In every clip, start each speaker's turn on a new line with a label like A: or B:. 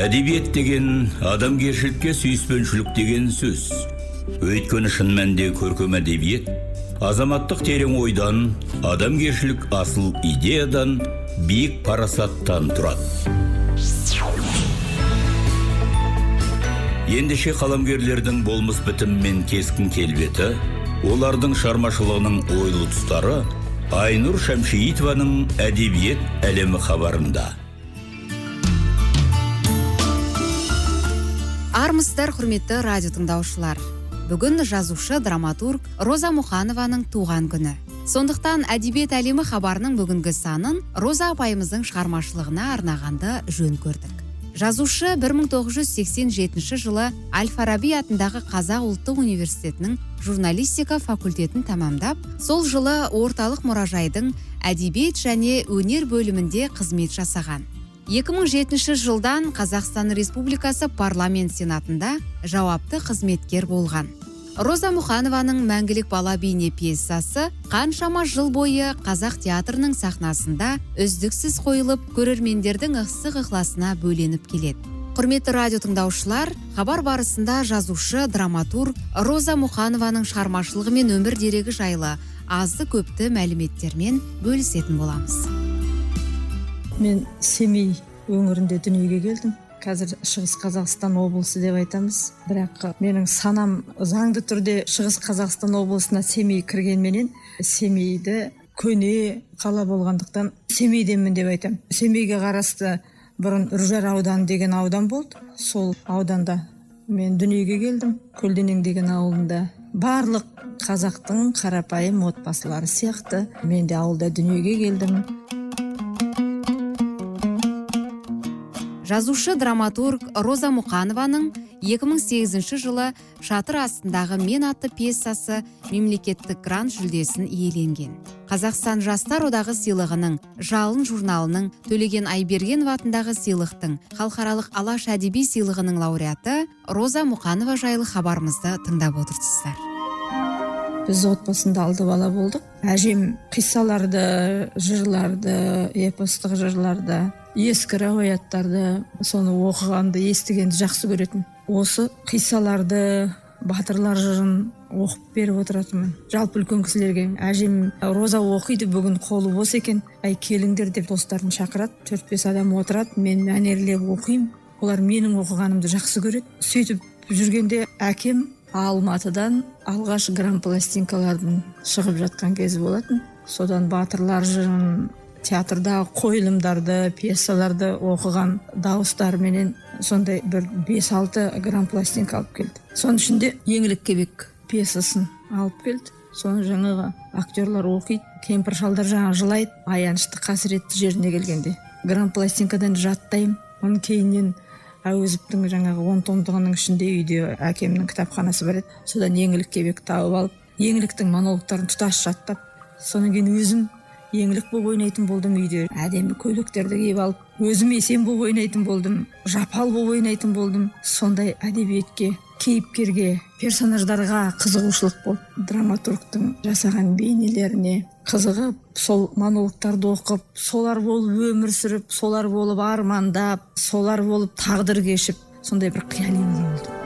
A: әдебиет деген адамгершілікке сүйіспеншілік деген сөз. Өйткені шын мәнінде көркем әдебиет азаматтық терең ойдан адамгершілік асыл идеядан биік парасаттан тұрады. Ендеше қаламгерлердің болмыс бітімі мен кескін келбеті олардың шығармашылығының ойлы тұстары айнұр шәмшиитованың әдебиет әлемі хабарында.
B: Армысыздар құрметті радио тыңдаушылар. Бүгін жазушы драматург роза мұқанованың туған күні. Сондықтан әдебиет әлемі хабарының бүгінгі санын роза апайымыздың шығармашылығына арнағанды жөн көрдік. Жазушы 1987 жылы әл фараби атындағы қазақ ұлттық университетінің журналистика факультетін тәмамдап сол жылы орталық мұражайдың әдебиет және өнер бөлімінде қызмет жасаған. 2007 жылдан қазақстан республикасы парламент сенатында жауапты қызметкер болған. Роза мұқанованың мәңгілік бала бейне пьесасы қаншама жыл бойы қазақ театрының сахнасында үздіксіз қойылып көрермендердің ыстық ықыласына бөленіп келеді. Құрметті радио тыңдаушылар хабар барысында жазушы драматург роза мұқанованың шығармашылығы мен өмір дерегі жайлы азды көпті мәліметтермен бөлісетін боламыз.
C: Мен семей өңірінде дүниеге келдім. Қазір шығыс қазақстан облысы деп айтамыз. Бірақ менің санам заңды түрде шығыс қазақстан облысына семей кіргенменен семейді көне қала болғандықтан семейденмін деп айтамын семейге қарасты бұрын үржар ауданы деген аудан болды. Сол ауданда мен дүниеге келдім. Көлденең деген ауылында барлық қазақтың қарапайым отбасылары сияқты мен де ауылда дүниеге келдім.
B: Жазушы драматург роза мұқанованың 2008 жылы шатыр астындағы мен атты пьесасы мемлекеттік грант жүлдесін иеленген. Қазақстан жастар одағы сыйлығының жалын журналының төлеген айбергенов атындағы сыйлықтың халықаралық алаш әдеби сыйлығының лауреаты роза мұқанова жайлы хабарымызды тыңдап отырсыздар.
C: Біз отбасында алты бала болдық. Әжем қиссаларды жырларды эпостық жырларды ескі риаяттарды соны оқығанды естігенді жақсы көретін. Осы қиссаларды батырлар жырын оқып беріп отыратынмын. Жалпы үлкен кісілерге әжем роза оқиды бүгін қолы бос екен. Әй келіңдер деп достарын шақырады. Төрт бес адам отырады мен мәнерлеп оқимын. Олар менің оқығанымды жақсы көреді. Сөйтіп жүргенде әкем алматыдан алғаш грамм пластинкалардың шығып жатқан кезі болатын. Содан батырлар жырын театрдағы қойылымдарды пьесаларды оқыған дауыстарыменен сондай бір бес алты грамм пластинка алып келді. Соның ішінде еңлік кебек пьесасын алып келді. Соны жаңағы актерлар оқиды кемпір шалдар жаңағы жылайды аянышты қасіретті жеріне келгенде. Грамм пластинкадан жаттаймын. Оны кейіннен әуезовтің жаңағы он томдығының ішінде үйде әкемнің кітапханасы бар еді содан еңлік кебек тауып алып еңліктің монологтарын тұтас жаттап содан кейін өзім еңлік болып ойнайтын болдым үйде. Әдемі көйлектерді киіп алып өзім есен болып ойнайтын болдым жапал болып ойнайтын болдым. Сондай әдебиетке кейіпкерге персонаждарға қызығушылық болды драматургтың жасаған бейнелеріне қызығып сол монологтарды оқып солар болып өмір сүріп солар болып армандап солар болып тағдыр кешіп сондай бір қияли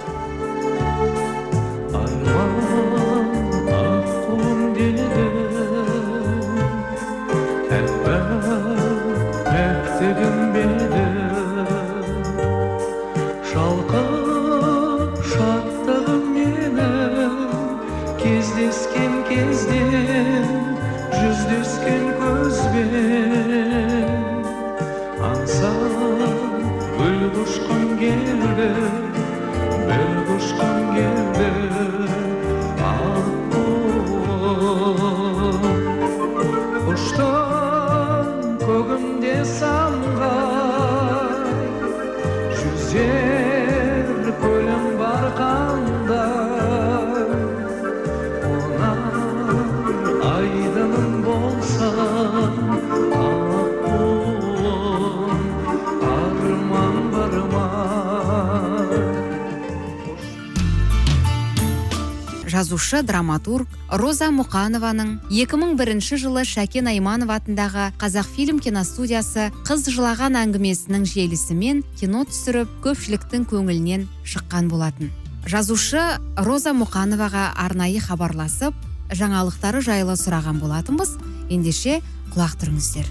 B: жазушы драматург роза мұқанованың 2001 жылы шәкен айманов атындағы қазақфильм киностудиясы қыз жылаған әңгімесінің желісімен кино түсіріп көпшіліктің көңілінен шыққан болатын жазушы роза мұқановаға арнайы хабарласып жаңалықтары жайлы сұраған болатынбыз. Ендеше құлақ түріңіздер.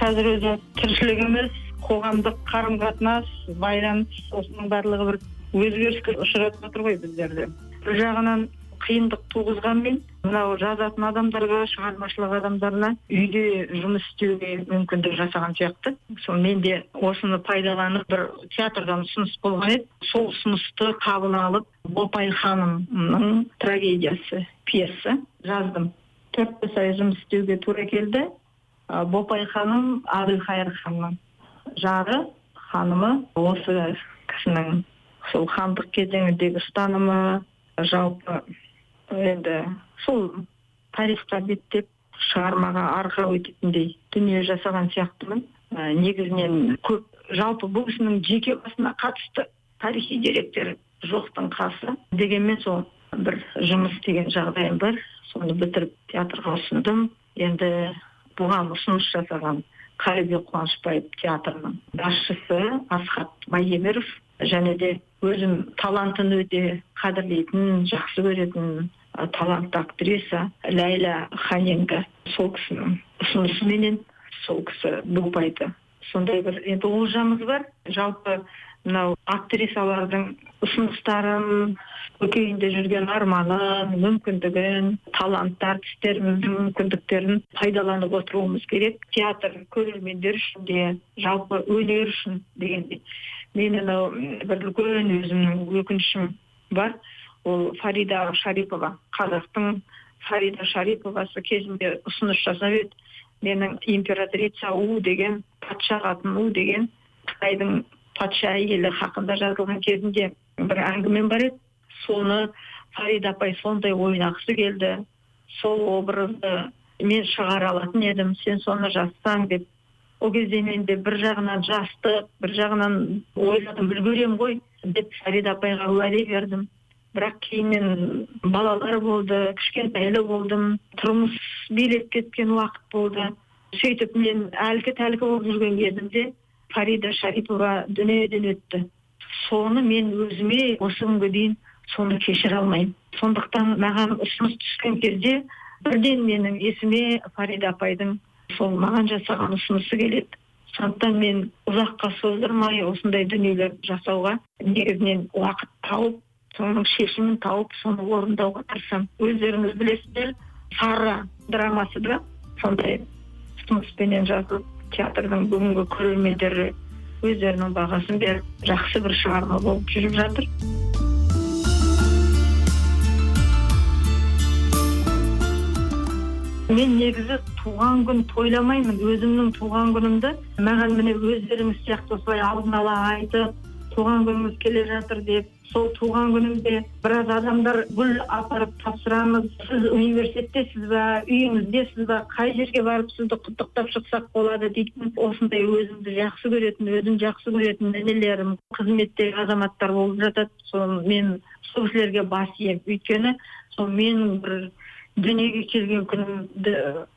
D: Қазір өзі тіршілігіміз қоғамдық қарым қатынас байланыс осының барлығы бір өзгеріске ұшырап жатыр ғой біздерде. Бір жағынан қиындық туғызғанмен мынау жазатын адамдарға шығармашылық адамдарына үйде жұмыс істеуге мүмкіндік жасаған сияқты. Сол мен де осыны пайдаланып бір театрдан ұсыныс болған еді. Сол ұсынысты қабыл алып бопай ханымның трагедиясы пьеса жаздым. Төрт бес ай жұмыс істеуге тура келді. Бопай ханым әбілхайыр ханның жары ханымы осы кісінің сол хандық кезеңіндегі ұстанымы жалпы енді сол тарихқа беттеп шығармаға арқау ететіндей дүние жасаған сияқтымын. Ә, негізінен көп жалпы бұл кісінің жеке басына қатысты тарихи деректер жоқтың қасы дегенмен сол бір жұмыс істеген жағдайым бар. Соны бітіріп театрға ұсындым. Енді бұған ұсыныс жасаған қалибек қуанышбаев театрының басшысы асхат байеміров және де өзім талантын өте қадірлейтін жақсы көретін талантты актриса ләйла ханенко. Сол кісінің ұсынысыменен сол кісі бопайды сондай бір енді олжамыз бар. Жалпы мынау актрисалардың ұсыныстарын көкейінде жүрген арманын мүмкіндігін талантты әртістеріміздің мүмкіндіктерін пайдаланып отыруымыз керек. Театр көрермендер үшін де жалпы өнер үшін дегендей. Мен анау бір үлкен өзімнің өкінішім бар. Ол фарида шарипова қазақтың фарида шариповасы кезінде ұсыныс жасап еді. Менің императрица у деген патша қатын у деген қытайдың патша әйелі хақында жазылған кезінде бір әңгімем бар еді. Соны фарида апай сондай ойнағысы келді. Сол образды мен шығара алатын едім. Сен соны жазсаң деп ол кезде менде бір жағынан жастық бір жағынан ойладым үлгеремін ғой деп фарида апайға уәде бердім. Бірақ кейіннен балалар болды кішкентайлы болдым тұрмыс билеп кеткен уақыт болды. Сөйтіп мен әлгі тәлкі болып жүрген кезімде фарида шарипова дүниеден өтті. Соны мен өзіме осы күнге дейін соны кешіре алмаймын. Сондықтан маған ұсыныс түскен кезде бірден менің есіме фарида апайдың сол маған жасаған ұсынысы келеді. Сондықтан мен ұзаққа создырмай осындай дүниелер жасауға негізінен уақыт тауып соның шешімін тауып соны орындауға тырысамын. Өздеріңіз білесіздер сара драмасы да сондай ұсыныспенен жазылып театрдың бүгінгі көрермендері өздерінің бағасын беріп жақсы бір шығарма болып жүріп жатыр. Мен негізі туған күн тойламаймын өзімнің туған күнімді. Маған міне өздеріңіз сияқты осылай алдын ала айтып туған күніңіз келе жатыр деп сол туған күнімде біраз адамдар гүл апарып тапсырамыз. Сіз университеттесіз ба үйіңіздесіз ба қай жерге барып сізді құттықтап шықсақ болады дейтін осындай өзімді жақсы көретін өзім жақсы көретін інілерім қызметтегі азаматтар болып жатады. Сол мен сол кісілерге бас иемін. Өйткені сол менің бір дүниеге келген күнімді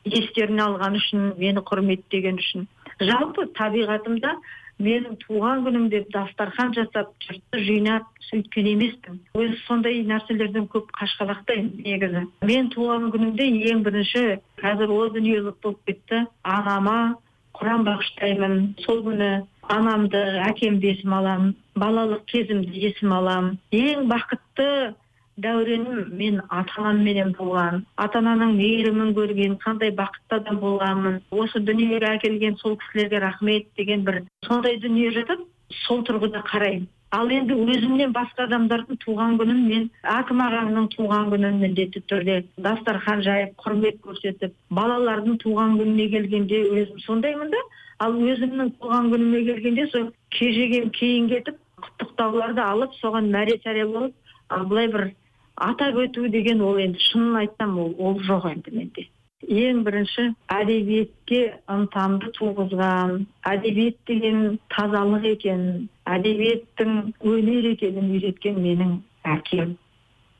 D: естеріне алған үшін мені құрметтеген үшін. Жалпы табиғатымда менің туған күнім деп дастархан жасап жұртты жинап сөйткен емеспін. Өзі сондай нәрселерден көп қашқалақтаймын негізі. Мен туған күнімде ең бірінші қазір о дүниелік болып кетті. Анама құран бағыштаймын. Сол күні анамды әкемді есіме аламын. Балалық кезімді есіме аламын. Ең бақытты дәуренім мен ата анамменен болған ата ананың мейірімін көрген қандай бақытты адам болғанмын осы дүниеге әкелген сол кісілерге рахмет деген бір сондай дүние жатады сол тұрғыда қараймын. Ал енді өзімнен басқа адамдардың туған күнін мен әкім ағаңның туған күнін міндетті түрде дастархан жайып құрмет көрсетіп балалардың туған күніне келгенде өзім сондаймын да ал өзімнің туған күніме келгенде сол кежегем кейін кетіп құттықтауларды алып соған мәре сәре болып былай бір атап өту деген ол енді шынын айтсам ол ол жоқ енді менде. Ең бірінші әдебиетке ынтамды туғызған әдебиет деген тазалық екенін әдебиеттің өнер екенін үйреткен менің әкем.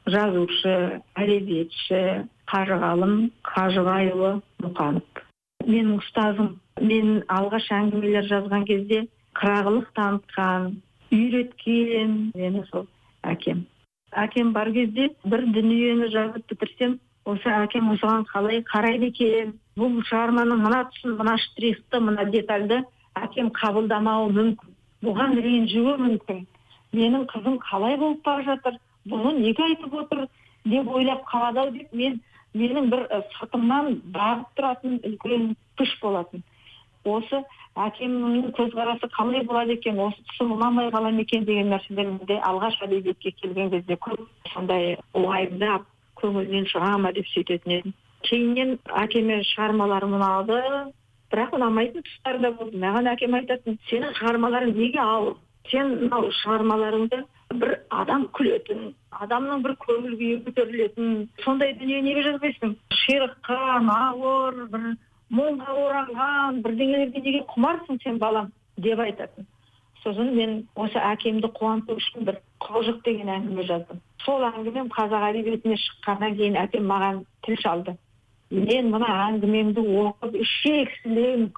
D: Жазушы әдебиетші қажы ғалым қажыбайұлы мұқанов. Менің ұстазым мен алғаш әңгімелер жазған кезде қырағылық танытқан үйреткен мені сол әкем. Әкем бар кезде бір дүниені жазып бітірсем осы әкем осыған қалай қарайды екен? Бұл шығарманың мына тұсын мына штрихты мына детальды әкем қабылдамауы мүмкін. Бұған ренжуі мүмкін. Менің қызым қалай болып бара жатыр? Бұны неге айтып отыр деп ойлап қалады ау деп мен менің бір сыртымнан бағып тұратын үлкен күш болатын. Осы әкемнің көзқарасы қалай болады екен осы тұсы ұнамай қала ма екен деген нәрселер менде алғаш әдебиетке келген кезде көп сондай уайымдап көңілінен шыға ма деп сөйтетін едім. Кейіннен әкеме шығармаларым ұнады бірақ ұнамайтын тұстары да болды. Маған әкем айтатын сенің шығармаларың неге ауыр? Сен мынау шығармаларыңды бір адам күлетін адамның бір көңіл күйі көтерілетін сондай дүние неге жазбайсың? Ширыққан ауыр бір мұңға оранған бірдеңелерге неге құмарсың сен балам деп айтатын. Сосын мен осы әкемді қуанту үшін бір құбыжық деген әңгіме жаздым. Сол әңгімем қазақ әдебиетіне шыққаннан кейін әкем маған тіл шалды. Мен мына әңгімеңді оқып ішек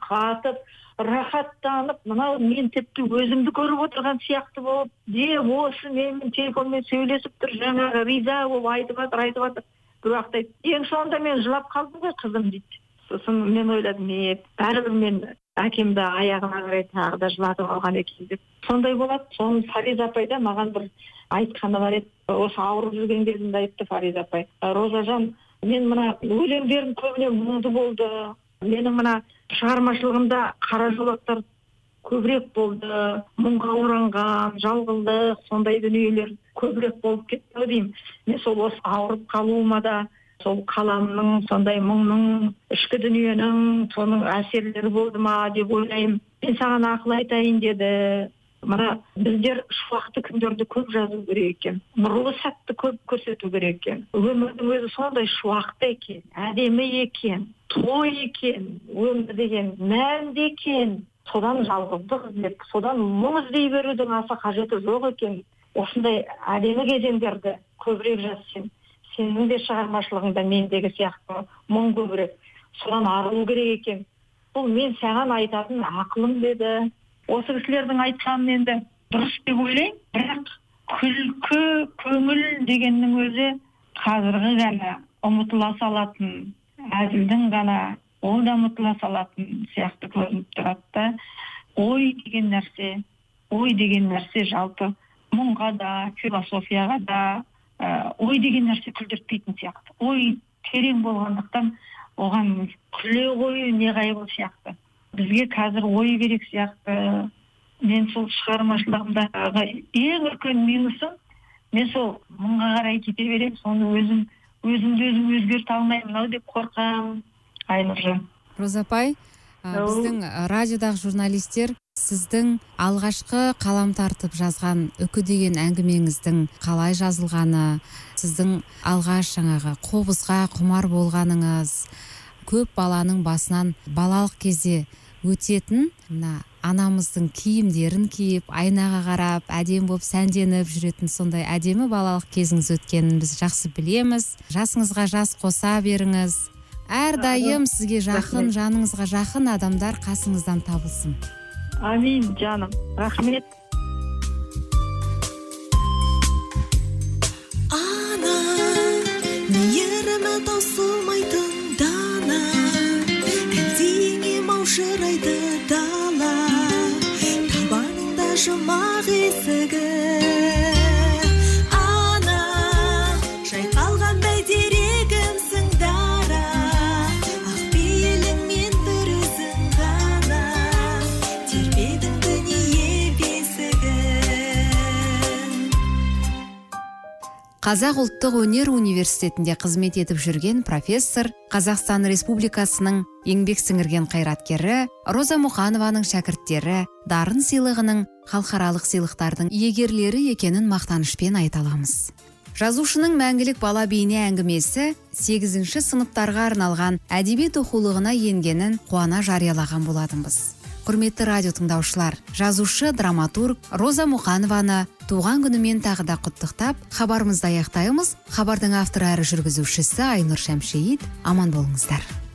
D: қатып рахаттанып мынау мен тіпті өзімді көріп отырған сияқты болып деп осы менімен телефонмен сөйлесіп тұр жаңағы риза болып айтып жатыр айтып жатыр бір уақытта айтты ең соңында мен жылап қалдым ғой қызым дейді. Сосын мен ойладым е бәрібір мен әкемді аяғына қарай тағы да жылатып алған екен деп. Сондай болады. Соны фариза апай да маған бір айтқаны бар еді. Осы ауырып жүрген кезімде айтты фариза апай. Розажан мен мына өлеңдерім көбіне мұңды болды. Менің мына шығармашылығымда қара жолақтар көбірек болды. Мұңға оранған жалғыздық сондай дүниелер көбірек болып кетті ау деймін. Мен сол осы ауырып қалуыма да сол қаламның сондай мұңның ішкі дүниенің соның әсерлері болды ма деп ойлаймын. Мен саған ақыл айтайын деді. Мына біздер шуақты күндерді көп жазу керек екен. Нұрлы сәтті көп көрсету керек екен. Өмірдің өзі сондай шуақты екен. Әдемі екен той екен өмір деген мәнді екен. Содан жалғыздық іздеп содан мұң іздей берудің аса қажеті жоқ екен. Осындай әдемі кезеңдерді көбірек жаз сен. Сенің де шығармашылығыңда мендегі сияқты мұң көбірек содан арылу керек екен. Бұл мен саған айтатын ақылым деді осы кісілердің айтқанын енді дұрыс деп ойлаймын бірақ күлкі көңіл дегеннің өзі қазіргі ғана ұмытыла салатын әзілдің ғана ол да ұмытыла салатын сияқты көрініп тұрады да. Ой деген нәрсе ой деген нәрсе жалпы мұңға да философияға да ә, ой деген нәрсе күлдіртпейтін сияқты. Ой терең болғандықтан оған күле қою неғайбыл сияқты. Бізге қазір ой керек сияқты. Мен сол шығармашылығымдағы ең үлкен минусым мен сол мұңға қарай кете беремін соны өзім өзімді өзім өзгерте алмаймын ау деп қорқамын. Айнұржан
B: роза апай біздің радиодағы журналистер сіздің алғашқы қалам тартып жазған үкі деген әңгімеңіздің қалай жазылғаны сіздің алғаш жаңағы қобызға құмар болғаныңыз көп баланың басынан балалық кезде өтетін мына анамыздың киімдерін киіп айнаға қарап әдемі болып сәнденіп жүретін сондай әдемі балалық кезіңіз өткенін біз жақсы білеміз. Жасыңызға жас қоса беріңіз. Әрдайым сізге жақын жаныңызға жақын адамдар қасыңыздан табылсын.
D: Амин жаным рахмет
E: ана мейірімі таусылмайтын дана әлдене маужырайды дала
B: қазақ ұлттық өнер университетінде қызмет етіп жүрген профессор қазақстан республикасының еңбек сіңірген қайраткері роза мұқанованың шәкірттері дарын сыйлығының халықаралық сыйлықтардың иегерлері екенін мақтанышпен айта аламыз. Жазушының мәңгілік бала бейне әңгімесі сегізінші сыныптарға арналған әдебиет оқулығына енгенін қуана жариялаған болатынбыз. Құрметті радио тыңдаушылар жазушы драматург роза мұқанованы туған күнімен тағы да құттықтап хабарымызды аяқтаймыз. Хабардың авторы әрі жүргізушісі айнұр шәмшейіт аман болыңыздар.